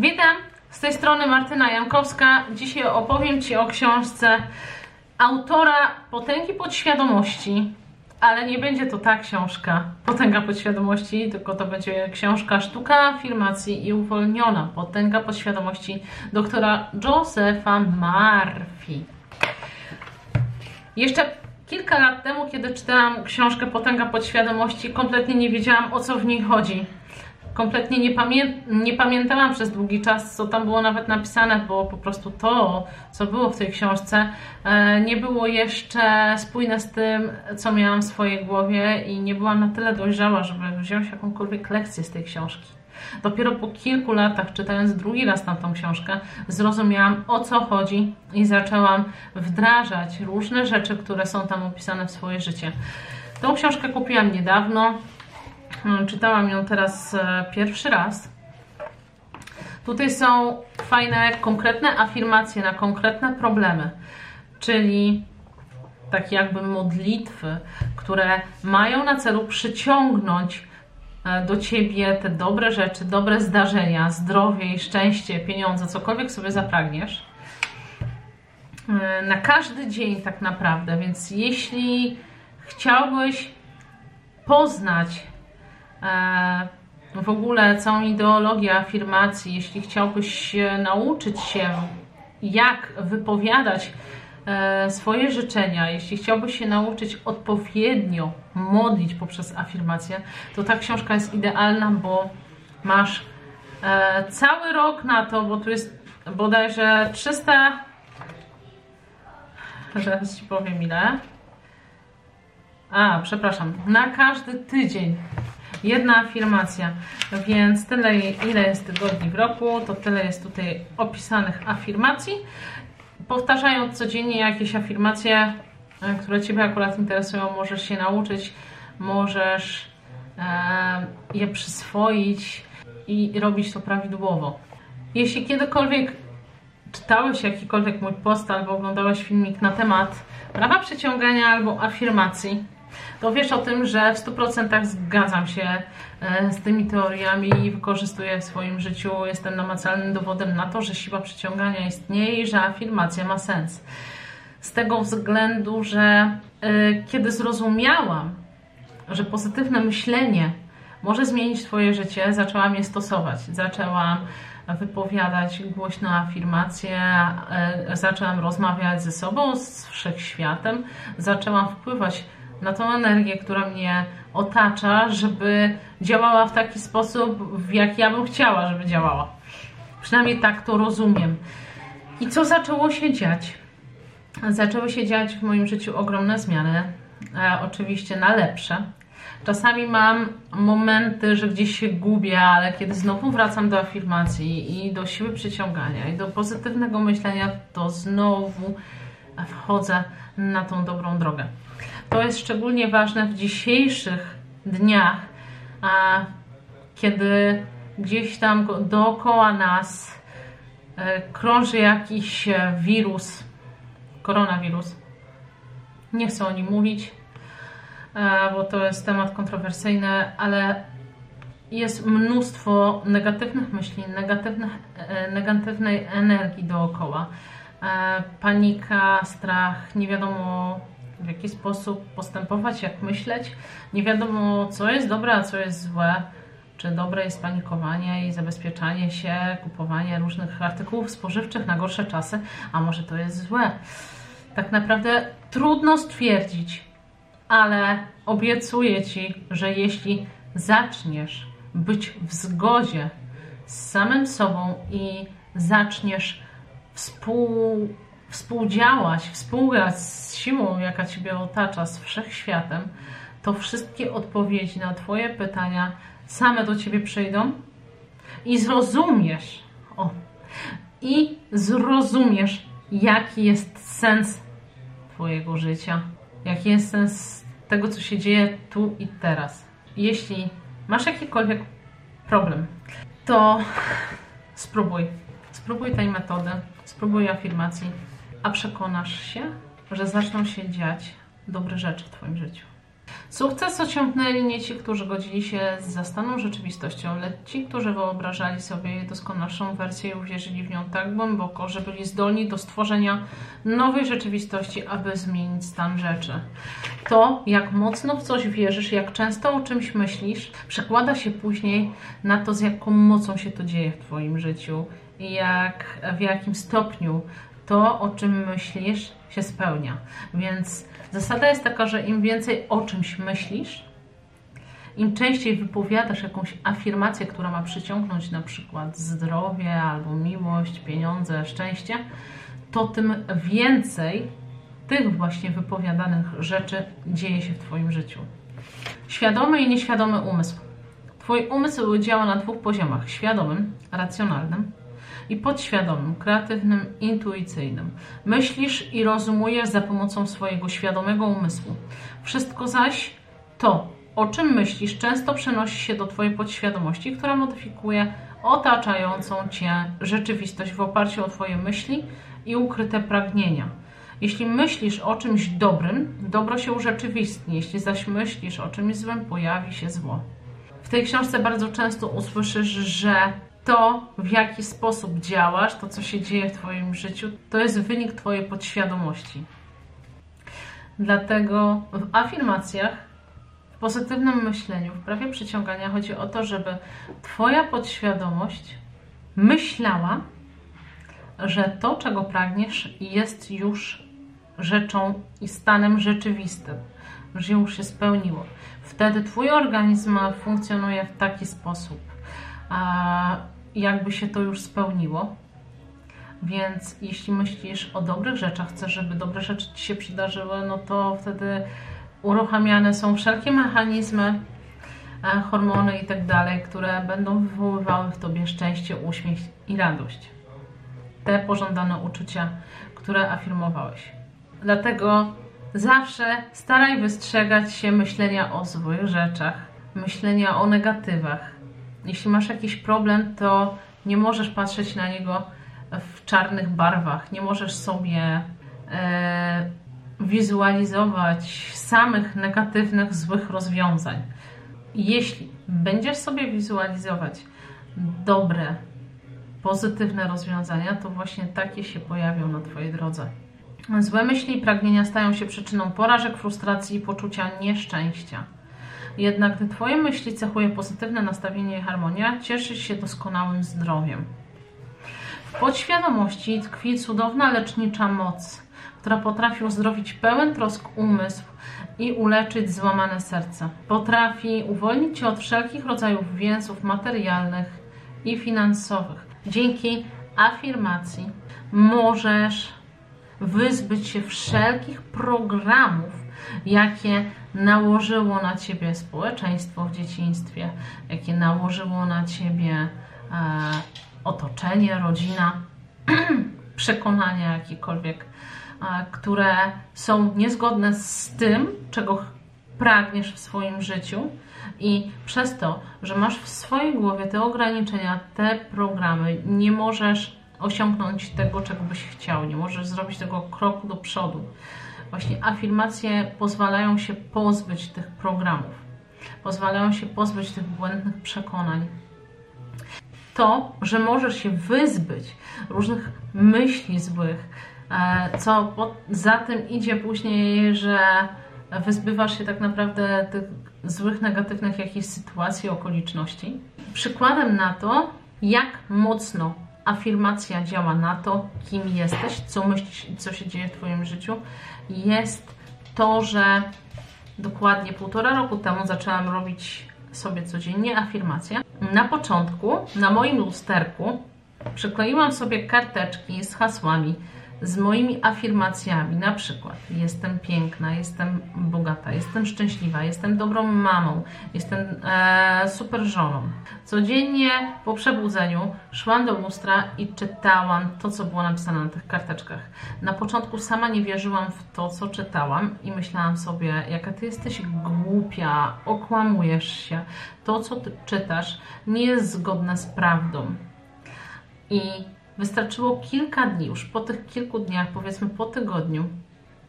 Witam, z tej strony Martyna Jankowska. Dzisiaj opowiem Ci o książce autora Potęgi Podświadomości, ale nie będzie to ta książka Potęga Podświadomości, tylko to będzie książka Sztuka Afirmacji i Uwolniona Potęga Podświadomości doktora Josepha Murphy. Jeszcze kilka lat temu, kiedy czytałam książkę Potęga Podświadomości, kompletnie nie wiedziałam o co w niej chodzi kompletnie nie, pamię nie pamiętałam przez długi czas, co tam było nawet napisane, bo po prostu to, co było w tej książce, e, nie było jeszcze spójne z tym, co miałam w swojej głowie i nie byłam na tyle dojrzała, żeby wziąć jakąkolwiek lekcję z tej książki. Dopiero po kilku latach, czytając drugi raz tamtą książkę, zrozumiałam o co chodzi i zaczęłam wdrażać różne rzeczy, które są tam opisane w swoje życie. Tą książkę kupiłam niedawno. Hmm, czytałam ją teraz e, pierwszy raz. Tutaj są fajne, konkretne afirmacje na konkretne problemy, czyli takie jakby modlitwy, które mają na celu przyciągnąć e, do ciebie te dobre rzeczy, dobre zdarzenia, zdrowie i szczęście, pieniądze, cokolwiek sobie zapragniesz. E, na każdy dzień, tak naprawdę. Więc jeśli chciałbyś poznać w ogóle całą ideologię afirmacji, jeśli chciałbyś nauczyć się, jak wypowiadać e, swoje życzenia, jeśli chciałbyś się nauczyć odpowiednio modlić poprzez afirmację, to ta książka jest idealna, bo masz e, cały rok na to, bo tu jest bodajże 300. Zaraz ci powiem ile. A, przepraszam, na każdy tydzień jedna afirmacja. Więc tyle, ile jest tygodni w roku, to tyle jest tutaj opisanych afirmacji. Powtarzając codziennie jakieś afirmacje, e, które Ciebie akurat interesują, możesz się nauczyć, możesz e, je przyswoić i robić to prawidłowo. Jeśli kiedykolwiek czytałeś jakikolwiek mój post albo oglądałeś filmik na temat prawa przyciągania albo afirmacji, to wiesz o tym, że w 100% zgadzam się e, z tymi teoriami i wykorzystuję w swoim życiu. Jestem namacalnym dowodem na to, że siła przyciągania istnieje i że afirmacja ma sens. Z tego względu, że e, kiedy zrozumiałam, że pozytywne myślenie może zmienić Twoje życie, zaczęłam je stosować. Zaczęłam wypowiadać głośno afirmacje, e, zaczęłam rozmawiać ze sobą, z wszechświatem, zaczęłam wpływać na tą energię, która mnie otacza, żeby działała w taki sposób, w jaki ja bym chciała, żeby działała. Przynajmniej tak to rozumiem. I co zaczęło się dziać? Zaczęły się dziać w moim życiu ogromne zmiany, e, oczywiście na lepsze. Czasami mam momenty, że gdzieś się gubię, ale kiedy znowu wracam do afirmacji i do siły przyciągania i do pozytywnego myślenia, to znowu wchodzę na tą dobrą drogę. To jest szczególnie ważne w dzisiejszych dniach, kiedy gdzieś tam dookoła nas e, krąży jakiś e, wirus, koronawirus. Nie chcę o nim mówić, e, bo to jest temat kontrowersyjny, ale jest mnóstwo negatywnych myśli, negatywnych, negatywnej energii dookoła. Panika, strach, nie wiadomo w jaki sposób postępować, jak myśleć. Nie wiadomo, co jest dobre, a co jest złe. Czy dobre jest panikowanie i zabezpieczanie się, kupowanie różnych artykułów spożywczych na gorsze czasy, a może to jest złe. Tak naprawdę trudno stwierdzić, ale obiecuję Ci, że jeśli zaczniesz być w zgodzie z samym sobą i zaczniesz współ współdziałać, współgrać z siłą, jaka Ciebie otacza, z wszechświatem, to wszystkie odpowiedzi na Twoje pytania same do Ciebie przyjdą i zrozumiesz, o, i zrozumiesz, jaki jest sens Twojego życia, jaki jest sens tego, co się dzieje tu i teraz. Jeśli masz jakikolwiek problem, to spróbuj. Spróbuj tej metody, spróbuj afirmacji, a przekonasz się, że zaczną się dziać dobre rzeczy w Twoim życiu. Sukces osiągnęli nie ci, którzy godzili się z zastaną rzeczywistością, lecz ci, którzy wyobrażali sobie doskonalszą wersję i uwierzyli w nią tak głęboko, że byli zdolni do stworzenia nowej rzeczywistości, aby zmienić stan rzeczy. To, jak mocno w coś wierzysz, jak często o czymś myślisz, przekłada się później na to, z jaką mocą się to dzieje w Twoim życiu jak, w jakim stopniu to, o czym myślisz, się spełnia. Więc zasada jest taka, że im więcej o czymś myślisz, im częściej wypowiadasz jakąś afirmację, która ma przyciągnąć na przykład zdrowie albo miłość, pieniądze, szczęście, to tym więcej tych właśnie wypowiadanych rzeczy dzieje się w Twoim życiu. Świadomy i nieświadomy umysł. Twój umysł działa na dwóch poziomach: świadomym, racjonalnym i podświadomym, kreatywnym, intuicyjnym. Myślisz i rozumujesz za pomocą swojego świadomego umysłu. Wszystko zaś to, o czym myślisz, często przenosi się do Twojej podświadomości, która modyfikuje otaczającą Cię rzeczywistość w oparciu o Twoje myśli i ukryte pragnienia. Jeśli myślisz o czymś dobrym, dobro się urzeczywistni, jeśli zaś myślisz o czymś złym, pojawi się zło. W tej książce bardzo często usłyszysz, że to, w jaki sposób działasz, to, co się dzieje w Twoim życiu, to jest wynik Twojej podświadomości. Dlatego w afirmacjach, w pozytywnym myśleniu, w prawie przyciągania chodzi o to, żeby Twoja podświadomość myślała, że to, czego pragniesz, jest już rzeczą i stanem rzeczywistym, że już się spełniło. Wtedy Twój organizm funkcjonuje w taki sposób jakby się to już spełniło. Więc jeśli myślisz o dobrych rzeczach, chcesz, żeby dobre rzeczy Ci się przydarzyły, no to wtedy uruchamiane są wszelkie mechanizmy, e, hormony i tak dalej, które będą wywoływały w Tobie szczęście, uśmiech i radość. Te pożądane uczucia, które afirmowałeś. Dlatego zawsze staraj wystrzegać się myślenia o złych rzeczach, myślenia o negatywach, jeśli masz jakiś problem, to nie możesz patrzeć na niego w czarnych barwach, nie możesz sobie e, wizualizować samych negatywnych, złych rozwiązań. Jeśli będziesz sobie wizualizować dobre, pozytywne rozwiązania, to właśnie takie się pojawią na Twojej drodze. Złe myśli i pragnienia stają się przyczyną porażek, frustracji i poczucia nieszczęścia. Jednak gdy Twoje myśli cechuje pozytywne nastawienie i harmonia, cieszysz się doskonałym zdrowiem. W podświadomości tkwi cudowna lecznicza moc, która potrafi uzdrowić pełen trosk umysł i uleczyć złamane serce. Potrafi uwolnić Cię od wszelkich rodzajów więzów materialnych i finansowych. Dzięki afirmacji możesz wyzbyć się wszelkich programów, jakie nałożyło na ciebie społeczeństwo w dzieciństwie, jakie nałożyło na ciebie e, otoczenie, rodzina, przekonania jakiekolwiek, e, które są niezgodne z tym, czego pragniesz w swoim życiu. I przez to, że masz w swojej głowie te ograniczenia, te programy, nie możesz osiągnąć tego, czego byś chciał, nie możesz zrobić tego kroku do przodu. Właśnie afirmacje pozwalają się pozbyć tych programów, pozwalają się pozbyć tych błędnych przekonań. To, że możesz się wyzbyć różnych myśli złych, e, co za tym idzie później, że wyzbywasz się tak naprawdę tych złych, negatywnych jakichś sytuacji, okoliczności. Przykładem na to, jak mocno afirmacja działa na to, kim jesteś, co myślisz co się dzieje w Twoim życiu, jest to, że dokładnie półtora roku temu zaczęłam robić sobie codziennie afirmacje. Na początku na moim lusterku przykleiłam sobie karteczki z hasłami z moimi afirmacjami, na przykład jestem piękna, jestem bogata, jestem szczęśliwa, jestem dobrą mamą, jestem e, super żoną. Codziennie po przebudzeniu szłam do lustra i czytałam to, co było napisane na tych karteczkach. Na początku sama nie wierzyłam w to, co czytałam i myślałam sobie, jaka ty jesteś głupia, okłamujesz się. To, co ty czytasz, nie jest zgodne z prawdą. I Wystarczyło kilka dni, już po tych kilku dniach, powiedzmy po tygodniu,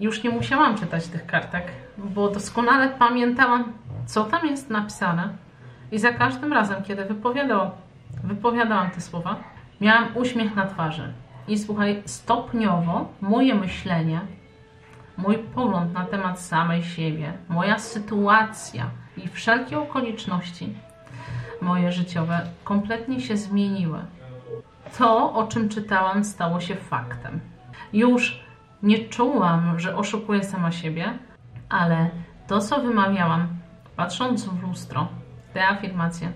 już nie musiałam czytać tych kartek, bo doskonale pamiętałam, co tam jest napisane. I za każdym razem, kiedy wypowiadałam, te słowa, miałam uśmiech na twarzy. I słuchaj, stopniowo moje myślenie, mój pogląd na temat samej siebie, moja sytuacja i wszelkie okoliczności moje życiowe kompletnie się zmieniły. To, o czym czytałam, stało się faktem. Już nie czułam, że oszukuję sama siebie, ale to, co wymawiałam, patrząc w lustro, te afirmacje,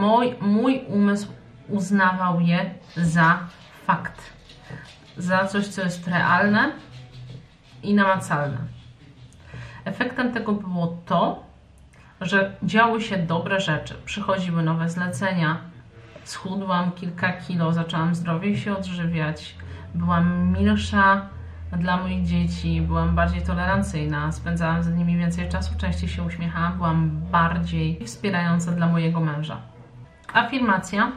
mój, mój umysł uznawał je za fakt, za coś, co jest realne i namacalne. Efektem tego było to, że działy się dobre rzeczy, przychodziły nowe zlecenia, schudłam kilka kilo, zaczęłam zdrowiej się odżywiać, byłam milsza dla moich dzieci, byłam bardziej tolerancyjna, spędzałam z nimi więcej czasu, częściej się uśmiechałam, byłam bardziej wspierająca dla mojego męża. Afirmacja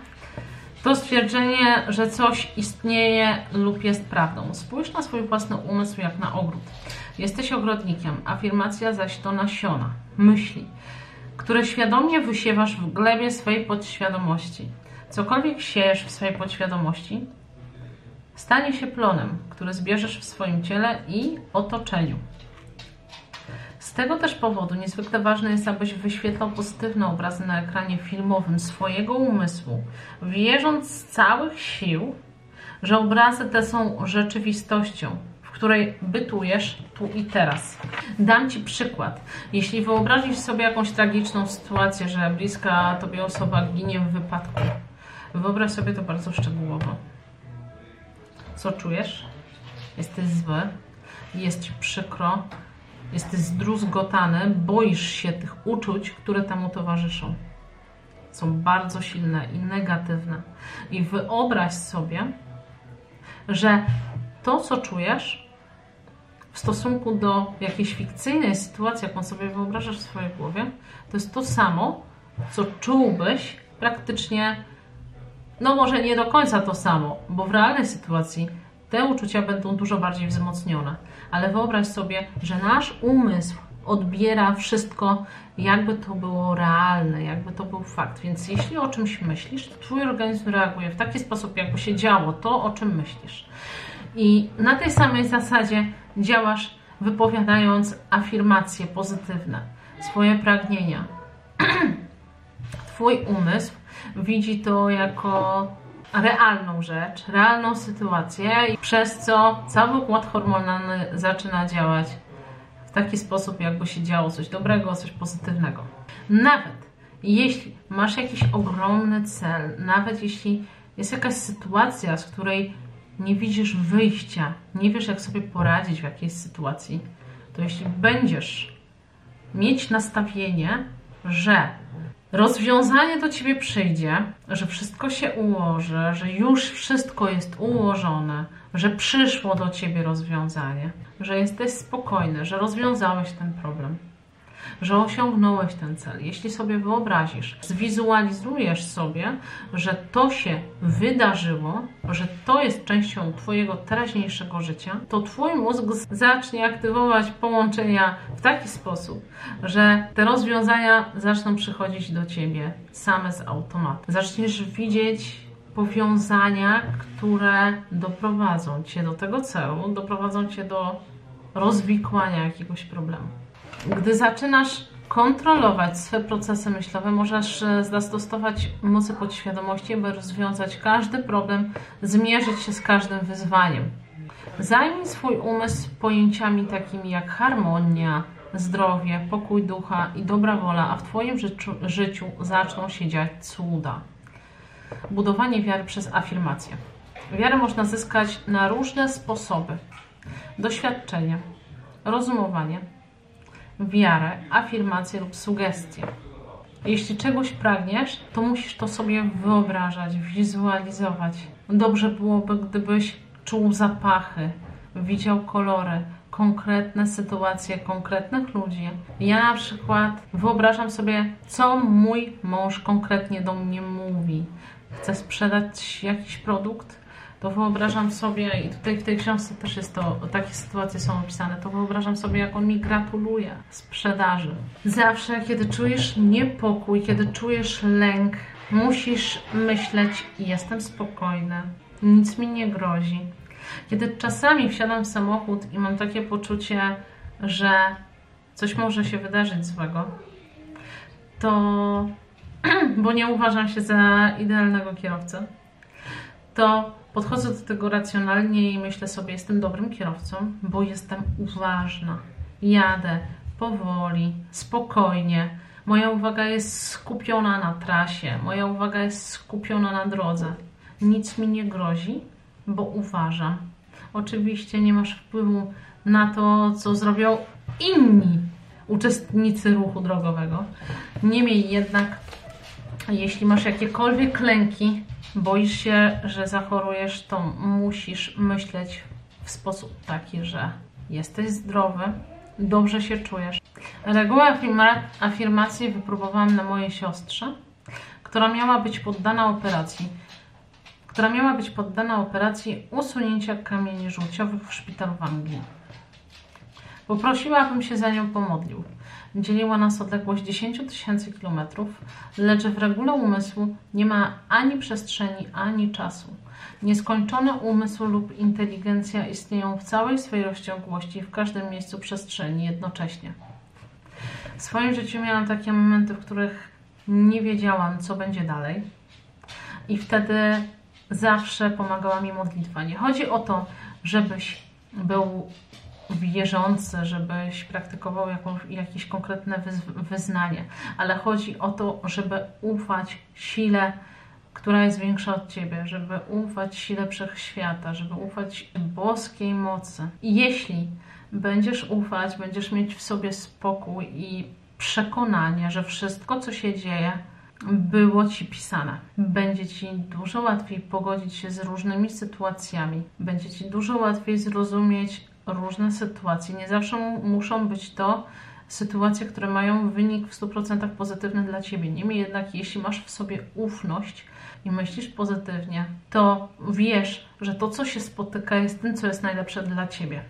to stwierdzenie, że coś istnieje lub jest prawdą. Spójrz na swój własny umysł jak na ogród. Jesteś ogrodnikiem, afirmacja zaś to nasiona, myśli, które świadomie wysiewasz w glebie swojej podświadomości. Cokolwiek siejesz w swojej podświadomości, stanie się plonem, który zbierzesz w swoim ciele i otoczeniu. Z tego też powodu niezwykle ważne jest, abyś wyświetlał pozytywne obrazy na ekranie filmowym swojego umysłu, wierząc z całych sił, że obrazy te są rzeczywistością, w której bytujesz tu i teraz. Dam Ci przykład. Jeśli wyobrazisz sobie jakąś tragiczną sytuację, że bliska Tobie osoba ginie w wypadku, wyobraź sobie to bardzo szczegółowo. Co czujesz? Jesteś zły, jest Ci przykro, jesteś zdruzgotany, boisz się tych uczuć, które temu towarzyszą. Są bardzo silne i negatywne. I wyobraź sobie, że to, co czujesz w stosunku do jakiejś fikcyjnej sytuacji, jaką sobie wyobrażasz w swojej głowie, to jest to samo, co czułbyś praktycznie, no może nie do końca to samo, bo w realnej sytuacji te uczucia będą dużo bardziej wzmocnione. Ale wyobraź sobie, że nasz umysł odbiera wszystko, jakby to było realne, jakby to był fakt. Więc jeśli o czymś myślisz, to Twój organizm reaguje w taki sposób, jakby się działo to, o czym myślisz. I na tej samej zasadzie działasz, wypowiadając afirmacje pozytywne, swoje pragnienia. Twój umysł widzi to jako realną rzecz, realną sytuację, przez co cały układ hormonalny zaczyna działać w taki sposób, jakby się działo coś dobrego, coś pozytywnego. Nawet jeśli masz jakiś ogromny cel, nawet jeśli jest jakaś sytuacja, z której nie widzisz wyjścia, nie wiesz, jak sobie poradzić w jakiejś sytuacji, to jeśli będziesz mieć nastawienie, że rozwiązanie do ciebie przyjdzie, że wszystko się ułoży, że już wszystko jest ułożone, że przyszło do ciebie rozwiązanie, że jesteś spokojny, że rozwiązałeś ten problem że osiągnąłeś ten cel. Jeśli sobie wyobrazisz, zwizualizujesz sobie, że to się wydarzyło, że to jest częścią Twojego teraźniejszego życia, to Twój mózg zacznie aktywować połączenia w taki sposób, że te rozwiązania zaczną przychodzić do Ciebie same z automatu. Zaczniesz widzieć powiązania, które doprowadzą Cię do tego celu, doprowadzą Cię do rozwikłania jakiegoś problemu. Gdy zaczynasz kontrolować swoje procesy myślowe, możesz e, zastosować mocy podświadomości, by rozwiązać każdy problem, zmierzyć się z każdym wyzwaniem. Zajmij swój umysł pojęciami takimi jak harmonia, zdrowie, pokój ducha i dobra wola, a w Twoim życiu, życiu zaczną się dziać cuda. Budowanie wiary przez afirmację. Wiarę można zyskać na różne sposoby: doświadczenie, rozumowanie, wiarę, afirmację lub sugestię. Jeśli czegoś pragniesz, to musisz to sobie wyobrażać, wizualizować. Dobrze byłoby, gdybyś czuł zapachy, widział kolory, konkretne sytuacje konkretnych ludzi. Ja na przykład wyobrażam sobie, co mój mąż konkretnie do mnie mówi. Chce sprzedać jakiś produkt, to wyobrażam sobie, i tutaj w tej książce też jest to, takie sytuacje są opisane, to wyobrażam sobie, jak on mi gratuluje sprzedaży. Zawsze, kiedy czujesz niepokój, kiedy czujesz lęk, musisz myśleć, jestem spokojny, nic mi nie grozi. Kiedy czasami wsiadam w samochód i mam takie poczucie, że coś może się wydarzyć złego, to bo nie uważam się za idealnego kierowcę, to podchodzę do tego racjonalnie i myślę sobie, jestem dobrym kierowcą, bo jestem uważna. Jadę powoli, spokojnie. Moja uwaga jest skupiona na trasie, moja uwaga jest skupiona na drodze. Nic mi nie grozi, bo uważam. Oczywiście nie masz wpływu na to, co zrobią inni uczestnicy ruchu drogowego. Niemniej jednak, jeśli masz jakiekolwiek lęki, boisz się, że zachorujesz, to musisz myśleć w sposób taki, że jesteś zdrowy, dobrze się czujesz. Regułę afirmacji wypróbowałam na mojej siostrze, która miała być poddana operacji która miała być poddana operacji usunięcia kamieni żółciowych w szpitalu w Anglii. Poprosiła, abym się za nią pomodlił. Dzieliła nas odległość 10 tysięcy kilometrów, lecz w regule umysłu nie ma ani przestrzeni, ani czasu. Nieskończony umysł lub inteligencja istnieją w całej swojej rozciągłości w każdym miejscu przestrzeni jednocześnie. W swoim życiu miałam takie momenty, w których nie wiedziałam, co będzie dalej, i wtedy zawsze pomagała mi modlitwa. Nie chodzi o to, żebyś był wierzący, żebyś praktykował jakąś, jakieś konkretne wyznanie, ale chodzi o to, żeby ufać sile, która jest większa od ciebie, żeby ufać sile wszechświata, żeby ufać boskiej mocy. I jeśli będziesz ufać, będziesz mieć w sobie spokój i przekonanie, że wszystko, co się dzieje, było ci pisane. Będzie ci dużo łatwiej pogodzić się z różnymi sytuacjami, będzie ci dużo łatwiej zrozumieć różne sytuacje. Nie zawsze muszą być to sytuacje, które mają wynik w 100% pozytywny dla ciebie. Niemniej jednak, jeśli masz w sobie ufność i myślisz pozytywnie, to wiesz, że to, co się spotyka, jest tym, co jest najlepsze dla ciebie.